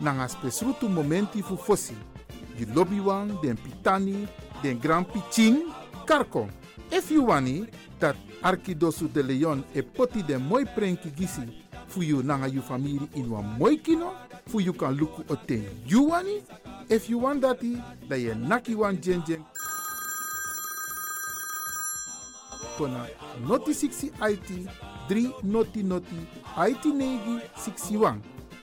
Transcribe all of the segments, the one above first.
nanga spesrutu momenti fu fosi. You lobby wan, den pitani, den grand piching, karko. If you wani, dat Arkidosu de Leon e poti den moi prenki gisi fu you nanga you family in wan moi kino, fu you kan luku o ten you wani. If you want dati, da ye naki wan jen jen. Kona noti 60 IT, 3 noti noti, IT negi 61.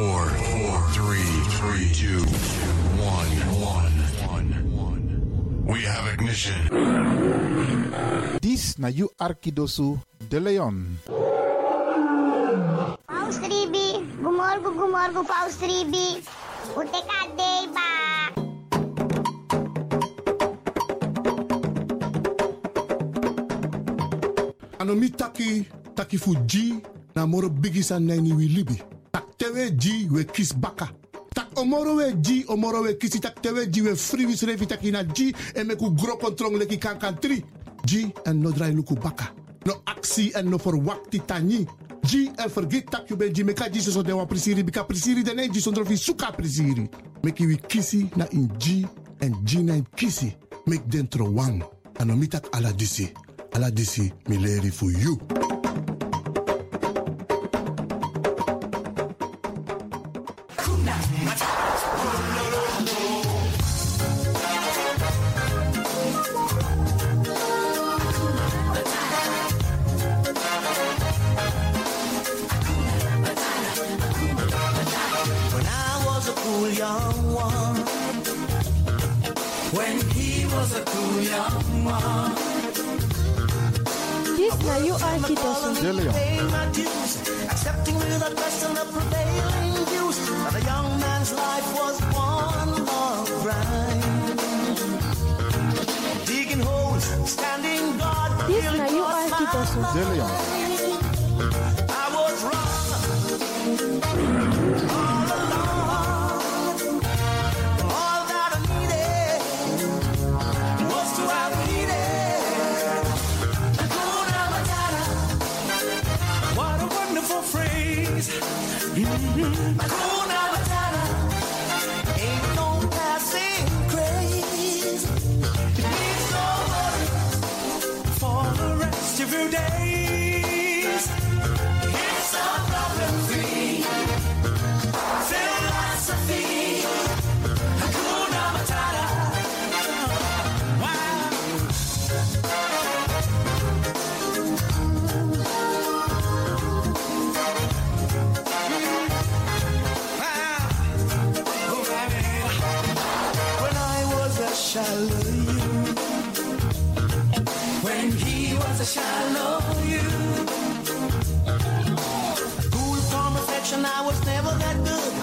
4, 4, 3, 3, 2, 1, 1, 1. 1. We have ignition. This na you Arkidosu de Leon. Paus 3B, gumorgo gumorgo Paus Ribi. Uteka deba. Taki fuji nani wi libi. Tak tewe G we kis baka. Tak omoro we G, omoro we kisi tak tewe G we free revi taki na G en meku gro kontrong leki kan kan tri. G en no drai luku baka. No aksi en no verwakti tani. G en vergeet tak you ben G meka G so de wa prisiri bika prisiri de ne G sondro fi suka prisiri. Meki wi kisi na in G en G na in kisi. Mek dentro wang. Anomi tak ala disi. Ala disi mi leri for you. days. Hakuna Matata ain't no passing craze. Need no for the rest of your days.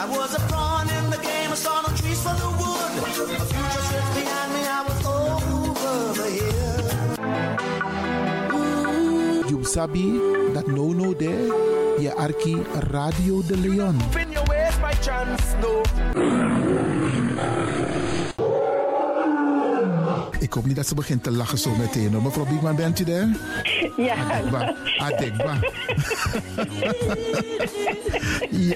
Was a pawn in the game, I saw no trees for the wood. The future slipped behind me, I was over the hill. You sabi that no no there, je arki Radio de Leon. In your ways by chance, no. Ik hoop niet dat ze begint te lachen zo meteen. hoor. Mevrouw Biekman, bent u daar? Ja. Adekba. Adekba. ja.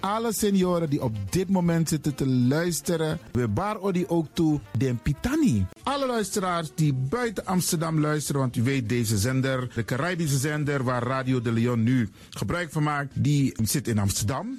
Alle senioren die op dit moment zitten te luisteren, we bar odi ook toe den Pitani. Alle luisteraars die buiten Amsterdam luisteren, want u weet deze zender, de Caribische zender waar Radio de Leon nu gebruik van maakt, die zit in Amsterdam.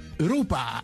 Europa.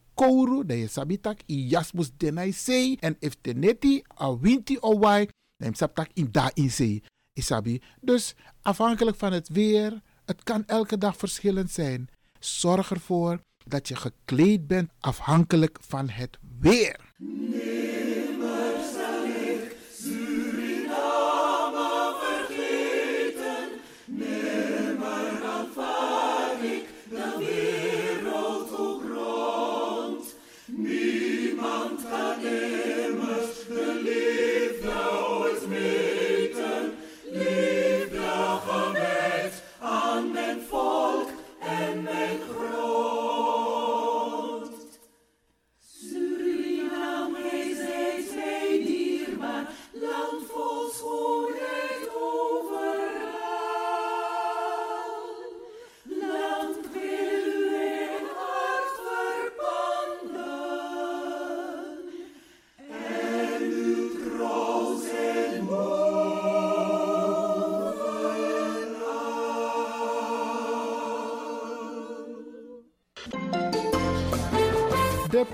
kouru, dan je sabitak i jasmus denai sei. En if teneti a winti o wai, dan je sabtak in da in sei. Isabi. Dus afhankelijk van het weer, het kan elke dag verschillend zijn. Zorg ervoor dat je gekleed bent afhankelijk van het weer.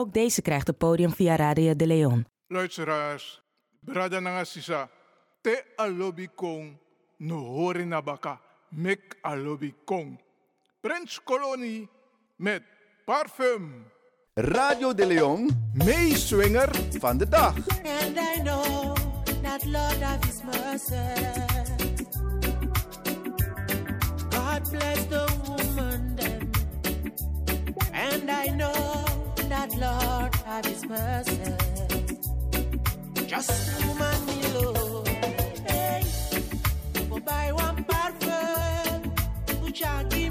Ook deze krijgt het podium via Radio de Leon. Luisteraars, brada nanga sisa, te alobi kong, no hori na baka, mek alobi kong. Prins Kolonie met parfum. Radio de Leon, meeswinger van de dag. And I know that Lord of His mercy. God bless the woman then. And I know that Lord of His mercy. Just woman me love. Hey, go buy one parfum. Which I give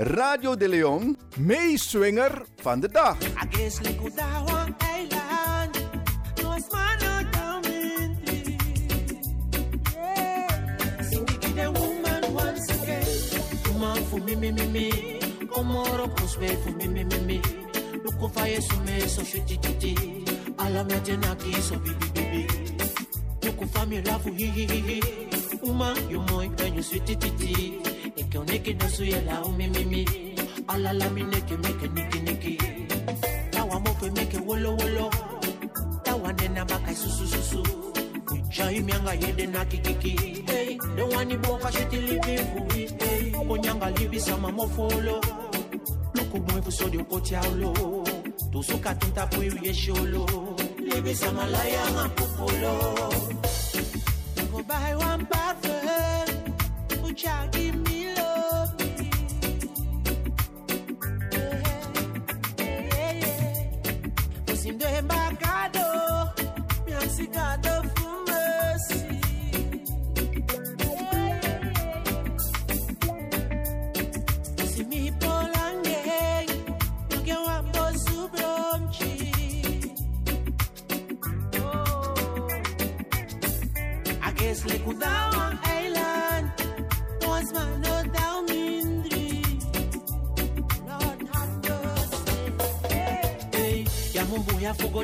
Radio de Leon, meeswinger van de dag. I guess like Udawa Island, no es mano down in Yeah. Sing it to the woman once again. Woman for me, me, me, me. Omoro pusbe for me, me, me, me. Look for you, so me, so shitty, titty. Alla me tenaki, so bibi, bibi. Look for me, love, hi, hi, hi, hi. Woman, you moy, when you sweet, Niki niki nusu ye umi mimi. Ala la mi niki niki niki niki. Tawa mofe wolo wolo. Tawa nena maka susu susu. Shaimi anga yede kikiki. Hey, the one iboka shiti libi fubi. Hey, onyanga libi sama mofolo. Luku mwefu sodi ukoti aulo. Tusuka tunta puyu yesholo. Libi sama layanga pupolo.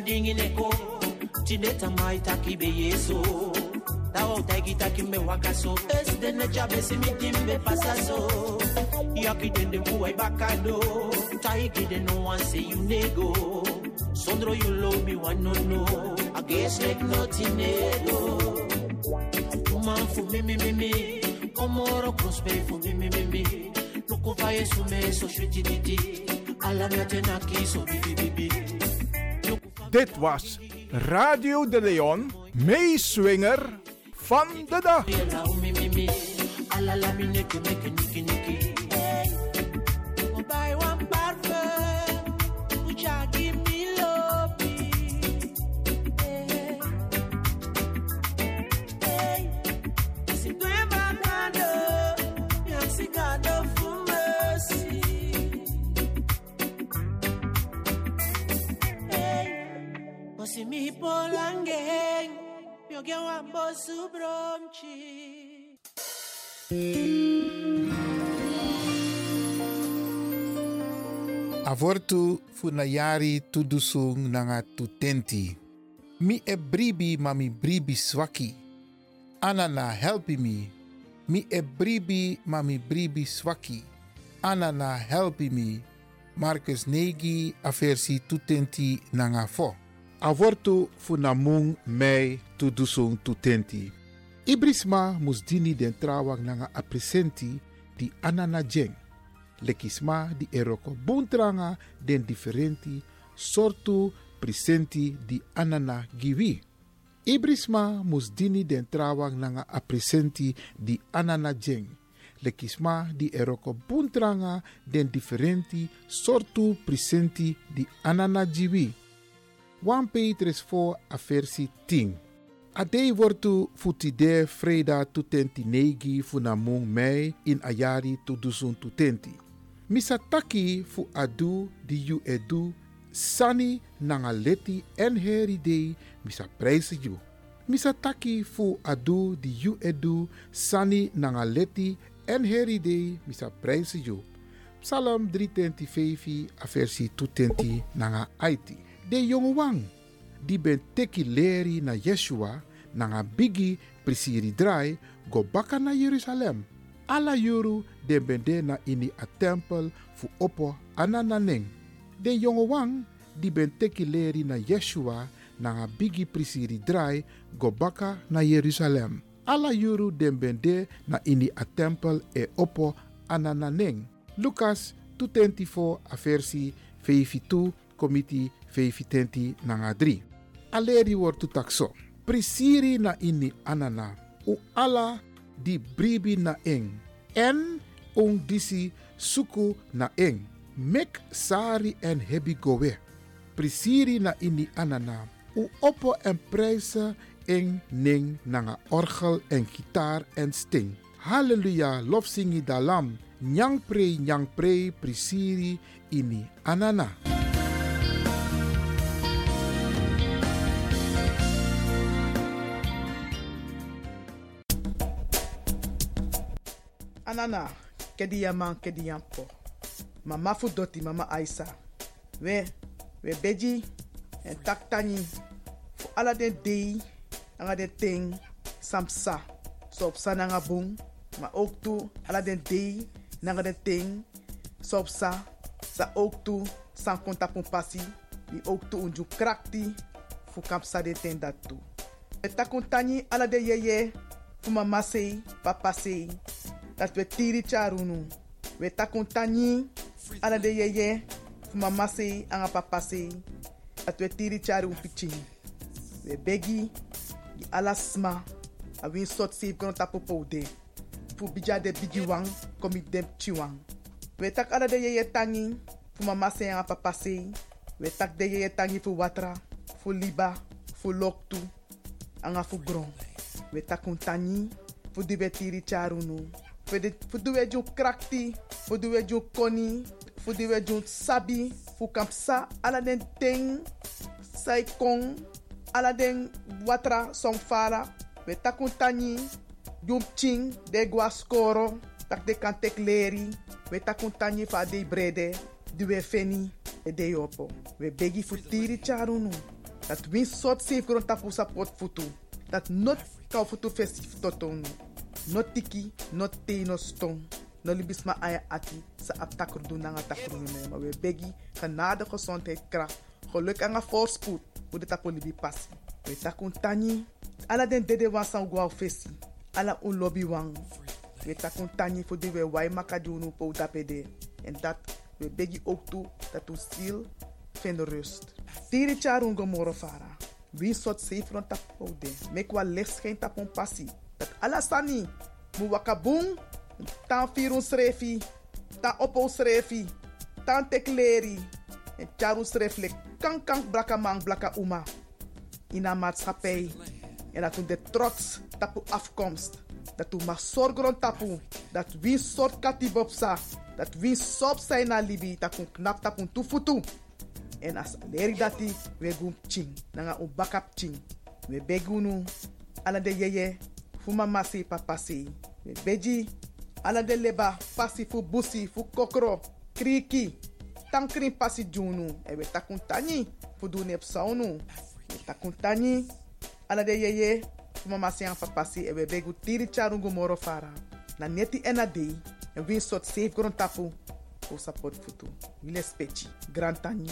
Jamumbuya fugo dingineko. Tineta mai taki be yeso. Tawo taki taki me wakaso. Es de ne jabe si mi timbe pasaso. Yaki dende mbuwa bakado. Taiki de no one say you nego. Sondro you love me one no no. I guess like nothing nego. Woman for me me me me. Omoro prosper for me me me me. Loko va yesu me so shwiti didi. Ala me tena kiso bibi bibi. Dit was Radio de Leon, meeswinger van de dag. Osi mi polangeng, wambo subromchi. Avortu funayari tudusung nanga tutenti. Mi e bribi mami bribi swaki. Anana helpi mi. Mi e bribi mami bribi swaki. Anana helpi mi. Marcus Negi aversi tutenti nanga fo. Avortu funamung mei tudusung tutenti. Ibrisma musdini den trawang nanga apresenti di anana jeng. Lekisma di eroko buntranga den differenti sortu presenti di anana giwi. Ibrisma musdini den trawang nanga apresenti di anana jeng. Lekisma di eroko buntranga den differenti sortu presenti di anana giwi. 1 Petrus 4 a versi 10. Adei wortu futide freda tutenti negi funamung mei in ayari tuduzun tutenti. Misataki fu adu di yu edu sani nanga leti en heri dei misa prijzen you. Misataki fu adu di yu edu sani nanga leti en heri dei misa prijzen you. Psalm 325 a versi 220 nanga Aiti. De jonge wang die ben teki leri na Yeshua nanga bigi prisiri drai go baka na Jerusalem. Ala yuru bende na ini a tempel fu opo anananeng. Den jonge wang die ben teki leri na Yeshua nanga bigi prisiri drai go baka na Jerusalem. Ala yuru den bende na ini a tempel e opo anananeng. Lucas 224 a versi 52 komiti 5 nanga 3. Aleri wordt takso. Prisiri na ini anana. U ala di bribi na eng. En ong disi suku na eng. Mek sari en hebi gowe. Prisiri na ini anana. U oppo en prijzen eng ning nanga orgel en gitaar en sting. Halleluja, lofsingi dalam. Nyang pre, nyang pre, prisiri ini anana. Anana, kedi yaman kedi yampo. Mama fu doti mama Aisa. We, we beji en tak tani. Fu ala den dei, anga den ting, samsa. So op sa nanga bung, maar ook toe ala den dei, den ting, so op sa. Sa ook toe, san konta pun pasi. Die ook toe unju krakti, fu kapsa de ten dat toe. We takun tani ala de yeye, fu mama sei, papa sei. Dat we tiri charunu. We takun tani ala de yeye mama sei anga papa sei. Dat we tiri charu piching. We begi di ala sma a win sot sei kono tapo. Fu bija de bigi wang komi dem chiwang. We tak ala de yeye tangi fu mama sei anga papa sei. We tak de yeye tangi watra, fu liba, fu loktu, anga fu gron. We takun tani fu di we tiri charunu. Du we ju krakti, du we ju koni, du we ju sabi, fu kampsa ala den ting, sai kong, watra fara, we takun tani, de gwa skoro, tak de kan tek leri, we takun de brede, du feni, e de. We begi futiri charunu. Dat win sort safe grond tapu futu. Dat not kau futu festif totonu. Not tiki, not te, no stong. No libisma aya ati sa doen nanga takur Maar we begi genade gezondheid kracht. Geluk en voorspoed. Hoe de tapu libi passi. We takun tani. Ala den dede wan san fesi. Ala un lobby wang. We takun tani voor die we wai makadunu po dapede. En dat we begi ook toe dat u vindt rust. Tiri charun gomoro fara. Wie soort zeefron tapo de. Mek wa licht geen tapon passie. Dat ala sani. Mu wakabung. Tan firun srefi. Tan opo srefi. Tan tekleri. En charu sreflek. Kan kan blaka man blaka uma. In een maatschappij. En dat de trots tapu afkomst. Dat u mag zorgen tapu. Dat wie soort katibopsa. Dat wie sop zijn na libi. Dat kun knap tapu tufutu. En as leri dati we gum ching. Nanga u bakap ching. We begunu. Ala de yeye. Fuma masi papasi. We beji. Ala de leba. Pasi fu busi. Fu kokro. Kriki. Tankrin pasi junu. E we takun tani. Fu du nep saunu. We takun tani. Ala de yeye. Fuma masi an papasi. E we begu tiri charungu moro fara. Na neti dei. En win sot safe grond tapu. Ko support futu. Wile spechi. Grand tani.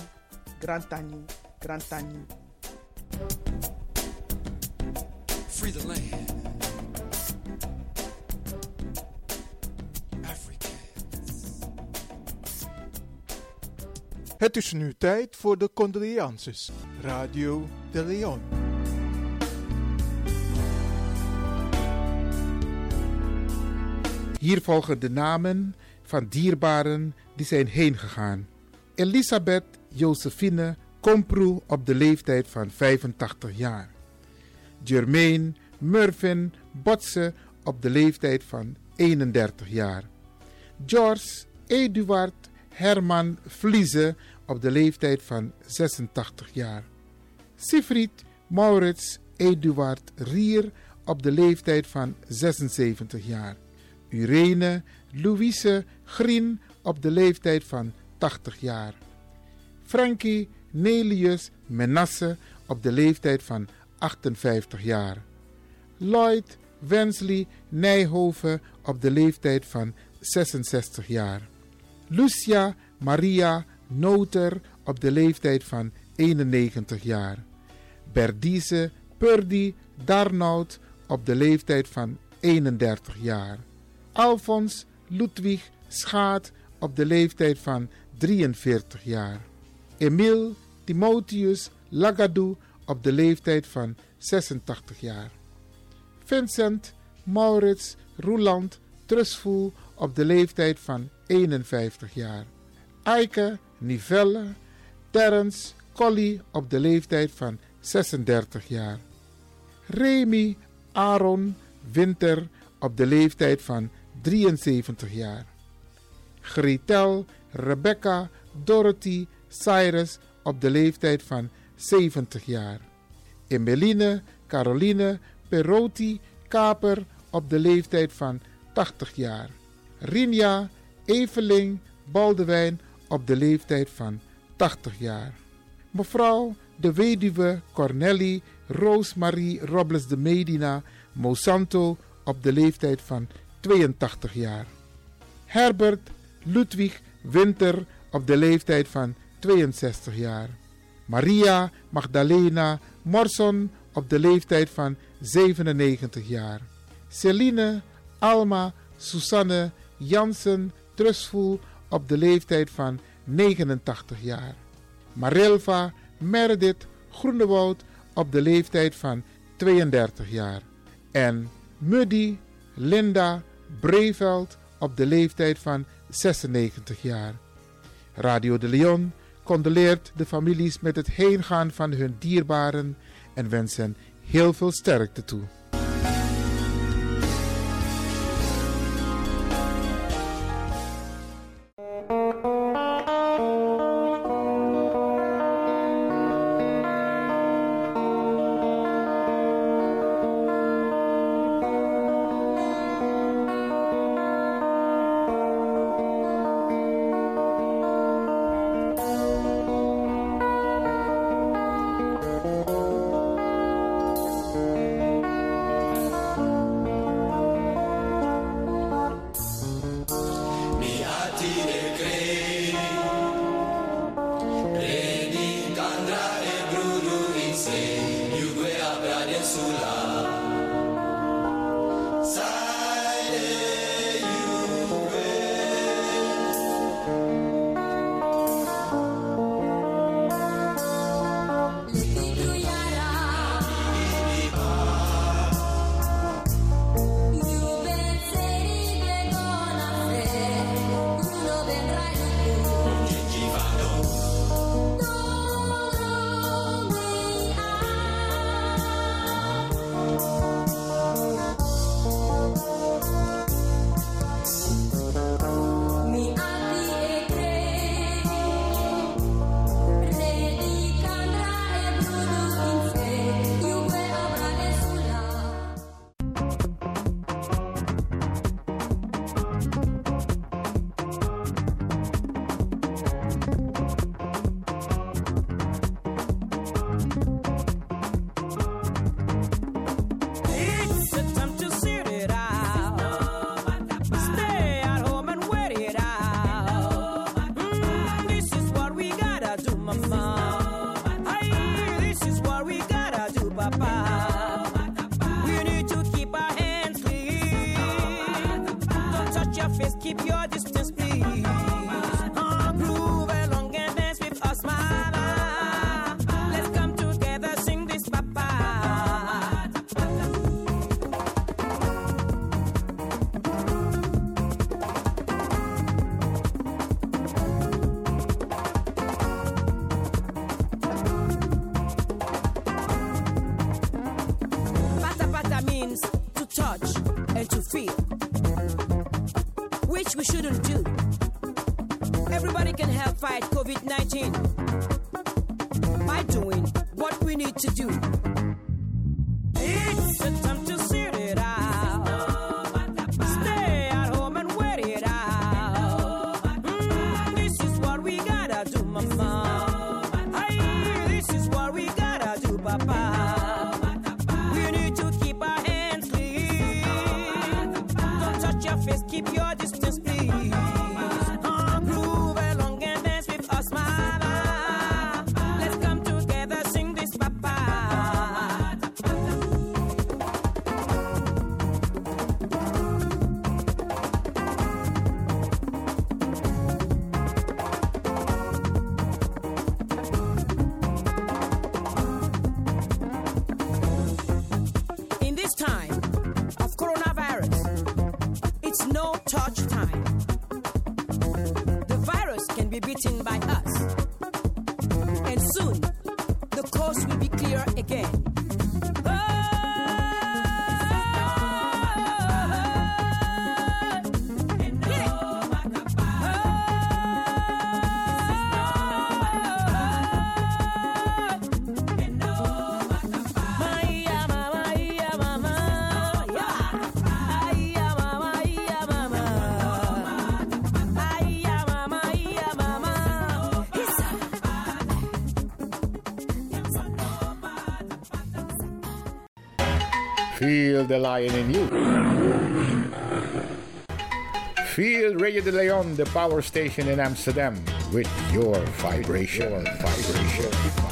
Grand tani. Grand tani. Free the land. Het is nu tijd voor de condolences. Radio de Leon. Hier volgen de namen van dierbaren die zijn heengegaan. Elisabeth Josephine Komproe op de leeftijd van 85 jaar. Germaine Murvin Botse op de leeftijd van 31 jaar. George Eduard Herman Vlieze op de leeftijd van 86 jaar. Siegfried Maurits Eduard Rier op de leeftijd van 76 jaar. Urene Louise Grien op de leeftijd van 80 jaar. Frankie Nelius Menasse op de leeftijd van 58 jaar. Lloyd Wensley Nijhoven op de leeftijd van 66 jaar. Lucia Maria Noter op de leeftijd van 91 jaar. Berdice Purdy Darnout op de leeftijd van 31 jaar. Alfons Ludwig Schaat op de leeftijd van 43 jaar. Emile Timotheus Lagadou op de leeftijd van 86 jaar. Vincent Maurits Roeland Trustvoel op de leeftijd van 51 jaar. Eike Nivelle Terence Collie op de leeftijd van 36 jaar. Remy Aaron Winter op de leeftijd van 73 jaar. Gretel Rebecca Dorothy Cyrus op de leeftijd van 70 jaar. Emeline Caroline Perotti Kaper op de leeftijd van 80 jaar. Rinja Eveling Baldewijn op de leeftijd van 80 jaar. Mevrouw de weduwe Cornelie Roosmarie Robles de Medina Mosanto op de leeftijd van 82 jaar. Herbert Ludwig Winter op de leeftijd van 62 jaar. Maria Magdalena Morson op de leeftijd van 97 jaar. Celine Alma Susanne Jansen Trustvoel op de leeftijd van 89 jaar. Marilva Meredith Groenewoud op de leeftijd van 32 jaar. En Muddy Linda Breveld op de leeftijd van 96 jaar. Radio de Leon condoleert de families met het heengaan van hun dierbaren en wens hen heel veel sterkte toe. Feel the lion in you. Feel Radio de Leon, the power station in Amsterdam, with your vibration. Your vibration.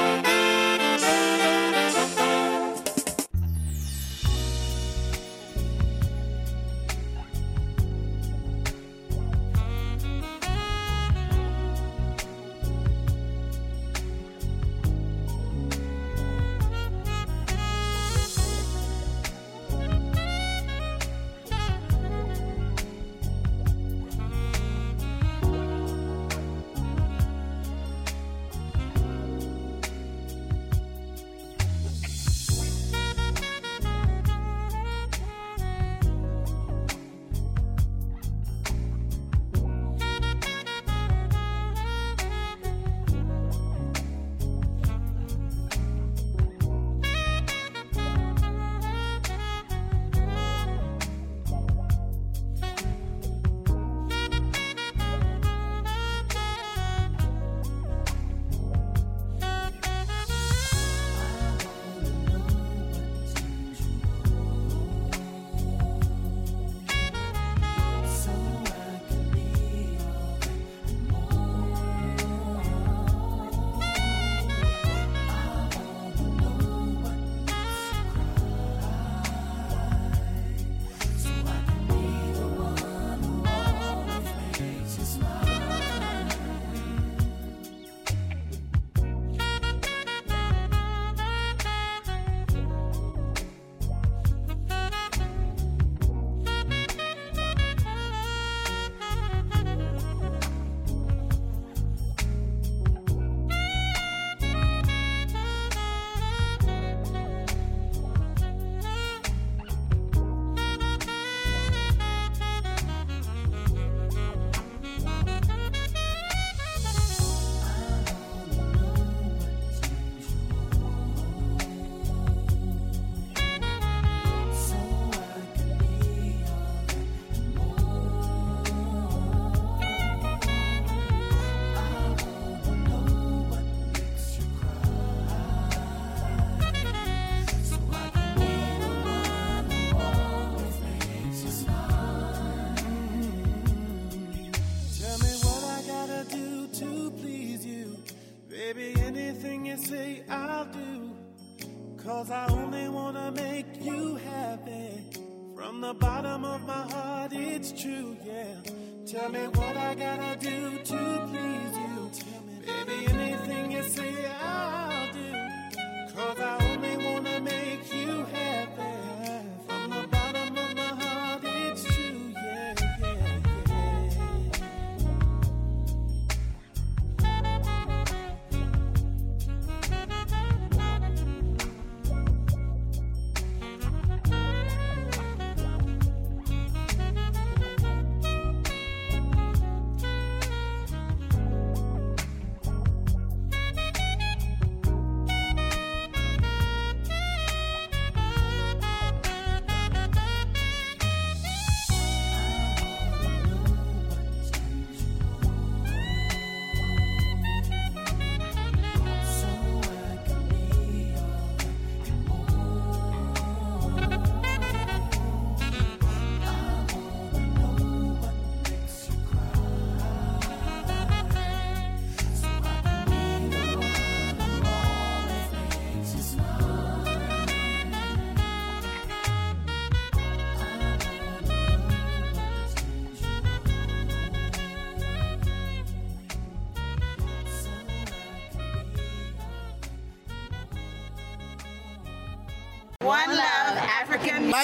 One Love African. My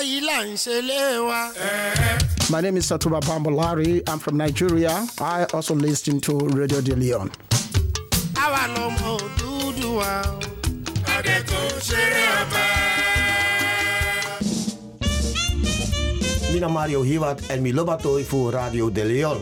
name is Satuba Bambolari. I'm from Nigeria. I also listen to Radio De Leon. Mina Mario Hiwat en Milobatoi voor Radio De Leon.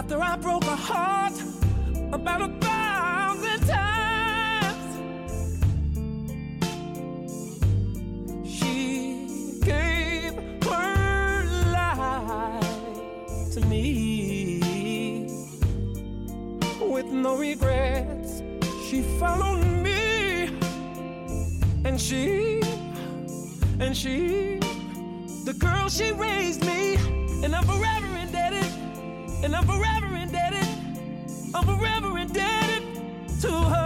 After I broke her heart about a thousand times. She gave her life to me with no regrets. She followed me and she and she the girl she raised me and i'm forever and i'm forever indebted. I'm forever indebted to her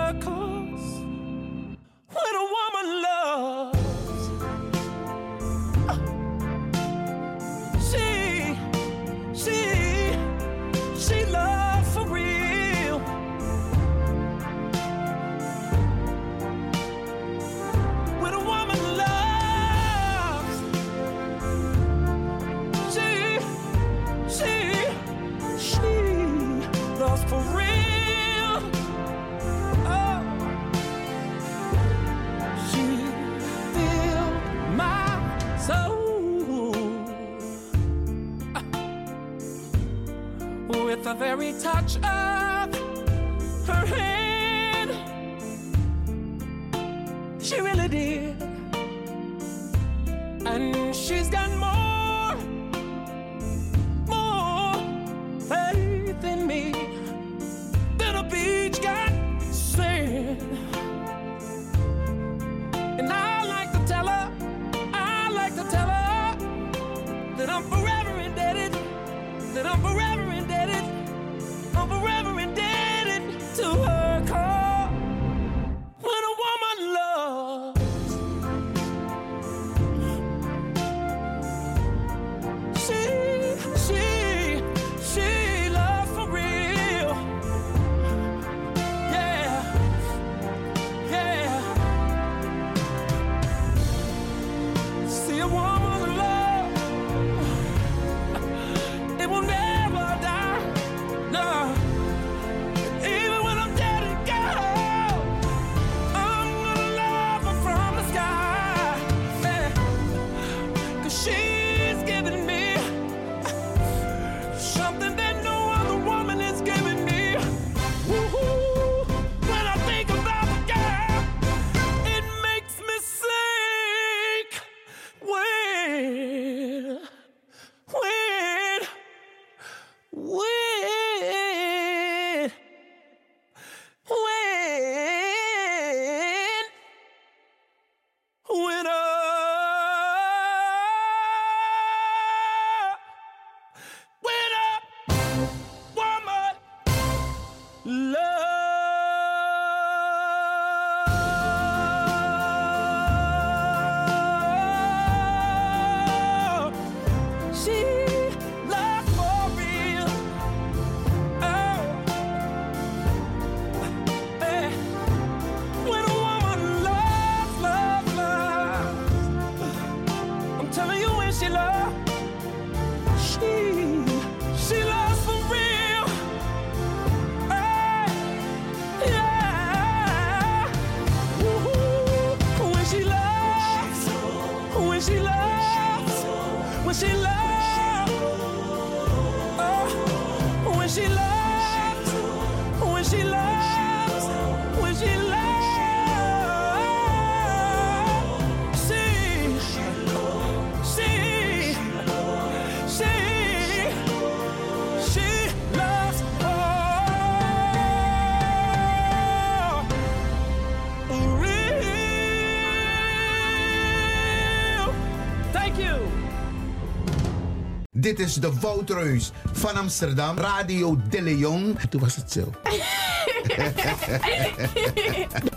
Dit is de Woutreus van Amsterdam, Radio De Leon. En toen was het zo.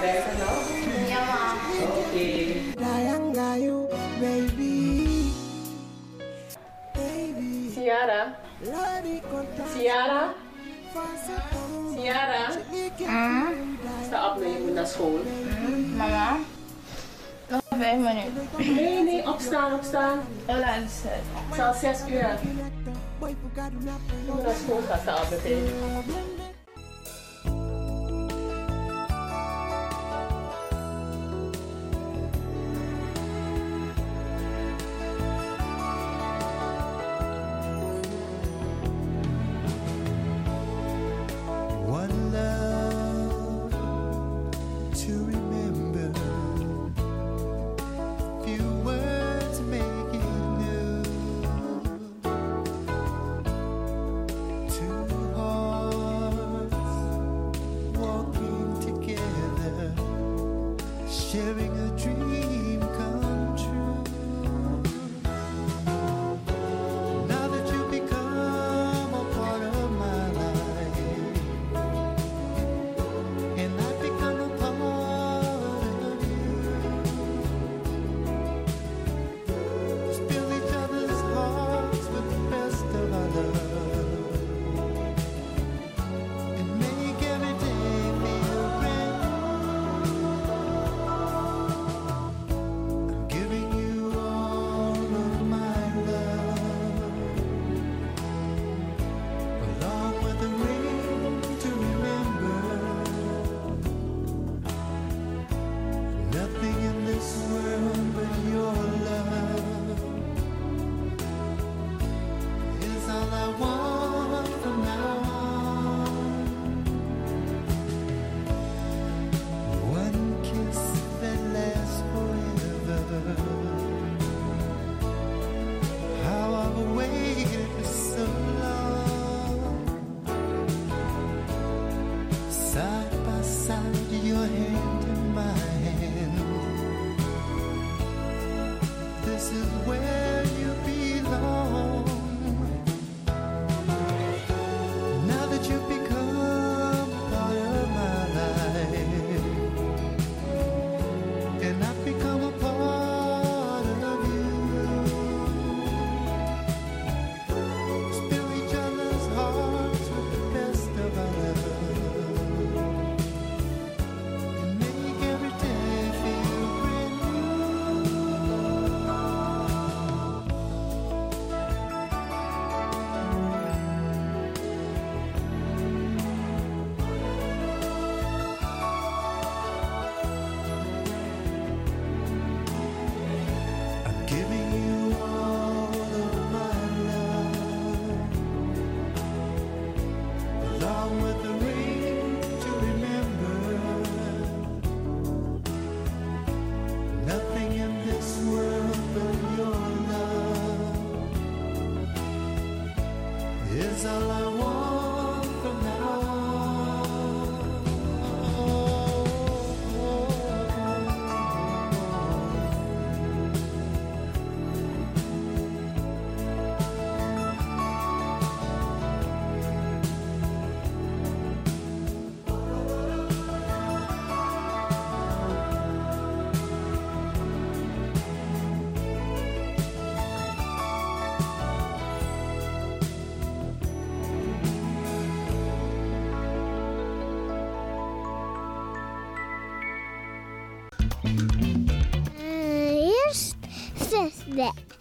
Ma. Dayangayo, baby. Ciara. Ciara. Ciara. Sta op, je moet naar school. Mama? Nog vijf minuten. Nee, nee, opstaan, opstaan. Hoe laat is het? Het is al zes uur. Je moet naar school gaan, sta op meteen.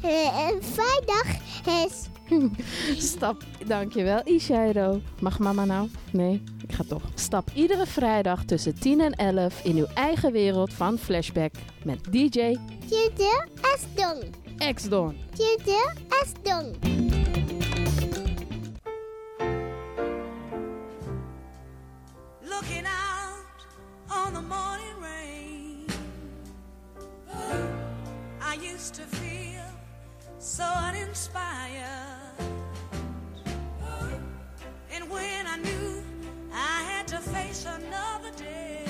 Eh, een vrijdag dag is. Stap, dankjewel Ishairo. Mag mama nou? Nee, ik ga toch. Stap iedere vrijdag tussen 10 en 11 in uw eigen wereld van Flashback met DJ... Tjede Esdon. Ex-Don. Tjede Looking out on the morning rain I used to feel so uninspired. And when I knew I had to face another day.